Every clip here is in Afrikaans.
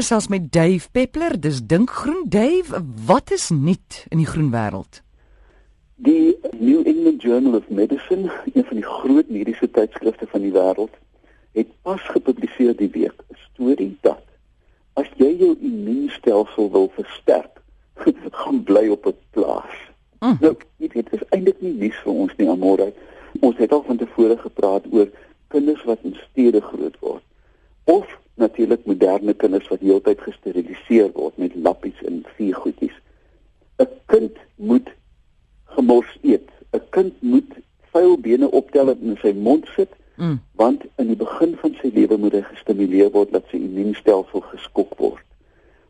gesels met Dave Peppler, dis Dink Groen. Dave, wat is nuut in die groen wêreld? Die New England Journal of Medicine, een van die groot mediese tydskrifte van die wêreld, het pas gepubliseer die week 'n storie dat as jy jou immuunstelsel wil versterk, gaan bly op 'n plaas. Mm. Nou, dit is eintlik nie nuus vir ons nie, Amore. Ons het al van tevore gepraat oor kinders wat in stede groot word of natuurlik moderne kinders wat heeltyd gesteriliseer word met lappies en viergoedjies. 'n Kind moet gemors eet. 'n Kind moet vuil bene optel en in sy mond sit, mm. want in die begin van sy lewe moet hy gestimuleer word dat sy immuunstelsel geskok word.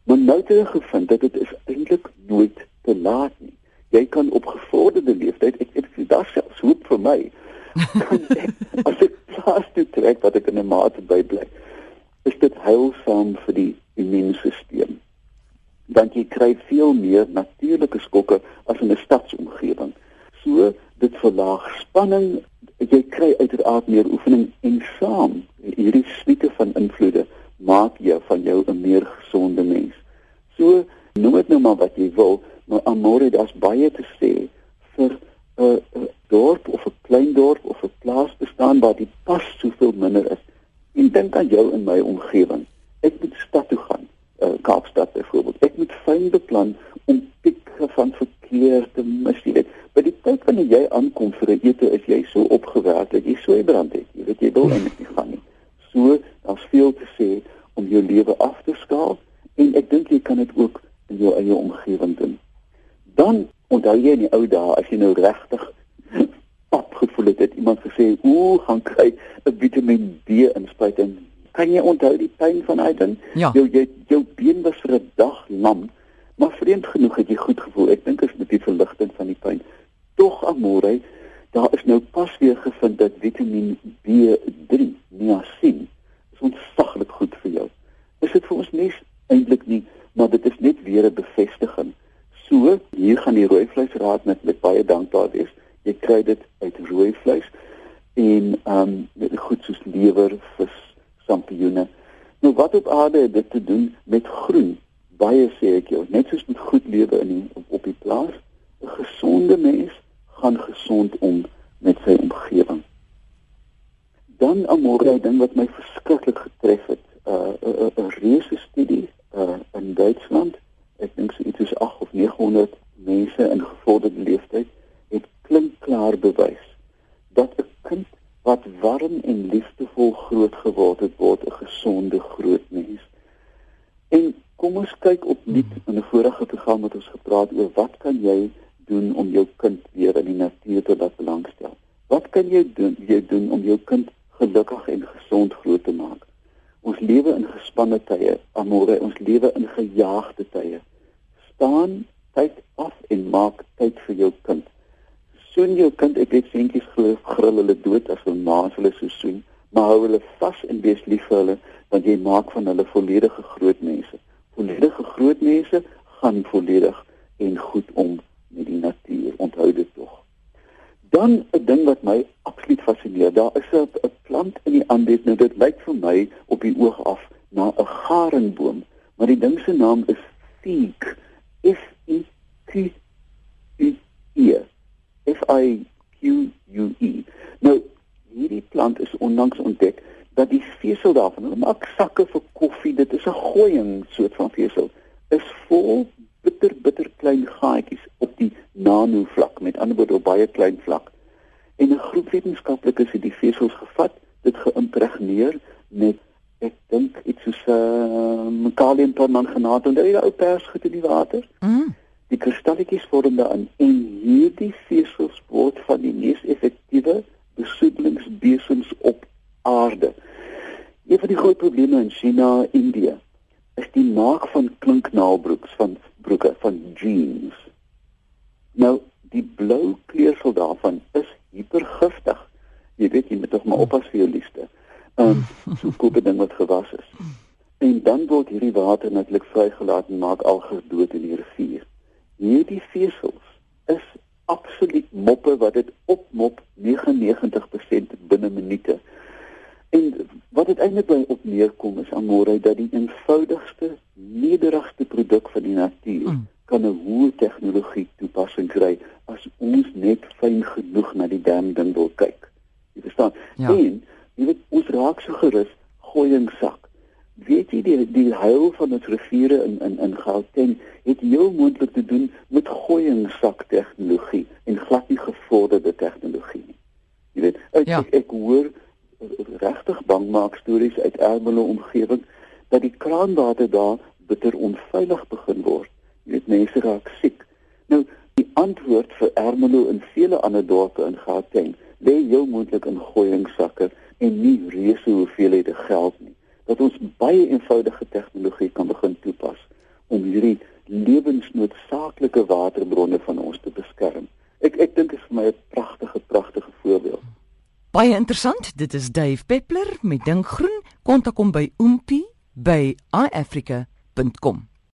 Maar nou het hulle gevind dat dit is eintlik nooit te laat nie. Jy kan op gevorderde leeftyd, ek ek dit selfs hoop vir my. as ek plaas toe trek wat ek in 'n mate bybly is dit heilsaam vir die immuunstelsel. Want jy kry veel meer natuurlike skokke as in 'n stadsomgewing. So dit verlaag spanning, jy kry uiteraard meer oefening en saam hierdie suite van invloede maak jou van jou 'n meer gesonde mens. So noem dit nou maar wat jy wil, maar amore daar's baie te sê vir 'n dorp of 'n klein dorp of 'n plaas bestaan waar die pas soveel minder is En dink aan jou in my omgewing. Ek moet stad toe gaan, uh, Kaapstad byvoorbeeld. Ek moet fyn beplan om pieke van verkeer te mis. Jy weet, by die tyd wanneer jy aankom vir 'n ete, is jy so opgewerk dat jy so brand het. Jy weet jy wil eintlik nie gaan nie. So, daar's veel te sê om jou lewe af te skaal en ek dink jy kan dit ook in jou eie omgewing doen. Dan onthou jy in die ou dae as jy nou regtig opgevoel het, iemand gesê, "Ooh, gaan kry 'n Vitamiin D inspuiting." Kan jy onthou die pyn van daai ding? Ja. Jou jy, jou been was vir 'n dag lam, maar vreemd genoeg het jy goed gevoel. Ek dink is met die verligting van die pyn. Tog amore, daar is nou pas weer gevind dat Vitamiin B3, niacin, is ontsaglik goed vir jou. Is dit vir ons nie eintlik nie, maar dit is net weer 'n bevestiging. So, hier gaan die rooi vleisraad met met baie dankbaar wees jy kry dit uit rooi vleis en ehm um, goed soos lewer, vis, sampioene. Nou wat op aarde het dit te doen met groen? Baie sê ek jou, net soos met goed lewe in die, op, op die plaas, 'n gesonde mens gaan gesond om met sy omgewing. Dan 'n môre ding wat my verskriklik getref het, 'n uh, 'n 'n reuse studie uh, in Duitsland. Ek dink so iets soos 8 of 900 mense in gevorderde leeftyd klinkklaar bewys dat 'n kind wat warm en liefdevol groot geword het, word 'n gesonde groot mens. En kom ons kyk opnuut in 'n vorige program wat ons gepraat oor wat kan jy doen om jou kind weer in die natuur te laat belangstel? Wat kan jy doen jy doen om jou kind gelukkig en gesond groot te maak? Ons lewe in gespanne tye, amore, ons lewe in gejaagde tye. Staan tyd af en maak tyd vir jou kind soen jou kind ek het seentjies glo grill hulle dood as hulle maas hulle so soen maar hou hulle vas en wees lief vir hulle want jy maak van hulle volledige groot mense. Volledige groot mense gaan volledig en goed om met die natuur. Onthou dit tog. Dan 'n ding wat my absoluut fascineer daar is 'n plant in die aanbed nou dit lyk vir my op die oog af na 'n garingboom maar die ding se naam is fiek f i t u e F I Q U E. Nou hierdie plant is onlangs ontdek dat die vesel daarvan, hulle maak sakke vir koffie, dit is 'n gooiing soort van vesel, is vol bitter bitter klein gaatjies op die nano vlak, met ander woorde op baie klein vlak. En 'n groep wetenskaplikes het die vesels gevat, dit geïmpregneer met ek dink iets soos uh, kaliumpermanganate en dit is ou persgoed in die water. Mm die kristalletjies vorm dan en hierdie vesels word van die mees effektiewe besoedelingsbesems op aarde. Een van die groot probleme in China Indië is die maak van klinknaalbroeks van broeke van jeans. Nou die blou kleursel daarvan is hipergiftig. Jy weet jy moet tog maar oppas vir jou liefste. Ehm um, so koop dit wat gewas is. En dan word hierdie water natuurlik vrygelaat en maak alges dood in die rivier hierdie vesels is absoluut moppe wat dit opmop 99% binne minute. En wat dit eintlik by op neerkom is amore dat die eenvoudigste produk van die natuur mm. kan 'n hoë tegnologie toepassing kry as ons net fyn genoeg na die dam ding wil kyk. Jy verstaan? Ja. En jy weet ons raak so gerus gooiingsak. Weet jy die die huil van ons riviere in in Gauteng het heel moontlik te doen met gooiingsak tegnologie en glad nie gevorderde tegnologie nie. Jy weet, ek ja. ek, ek hoor regtig bang maak stories uit Ermelo omgewing dat die kraanwater daar bitter onveilig begin word. Jy weet mense raak siek. Nou die antwoord vir Ermelo en vele ander dorpe in Gauteng lê heel moontlik in gooiingsakke en nie reuse hoeveelhede geld nie. Dat ons baie eenvoudige tegnologie kan begin toepas om hierdie lewensnoodsaaklike waterbronne van ons te beskerm. Ek ek dink dit is vir my 'n pragtige pragtige voorbeeld. Baie interessant. Dit is Dave Peppler met Dink Groen. Kontak hom by oompie by iafrica.com.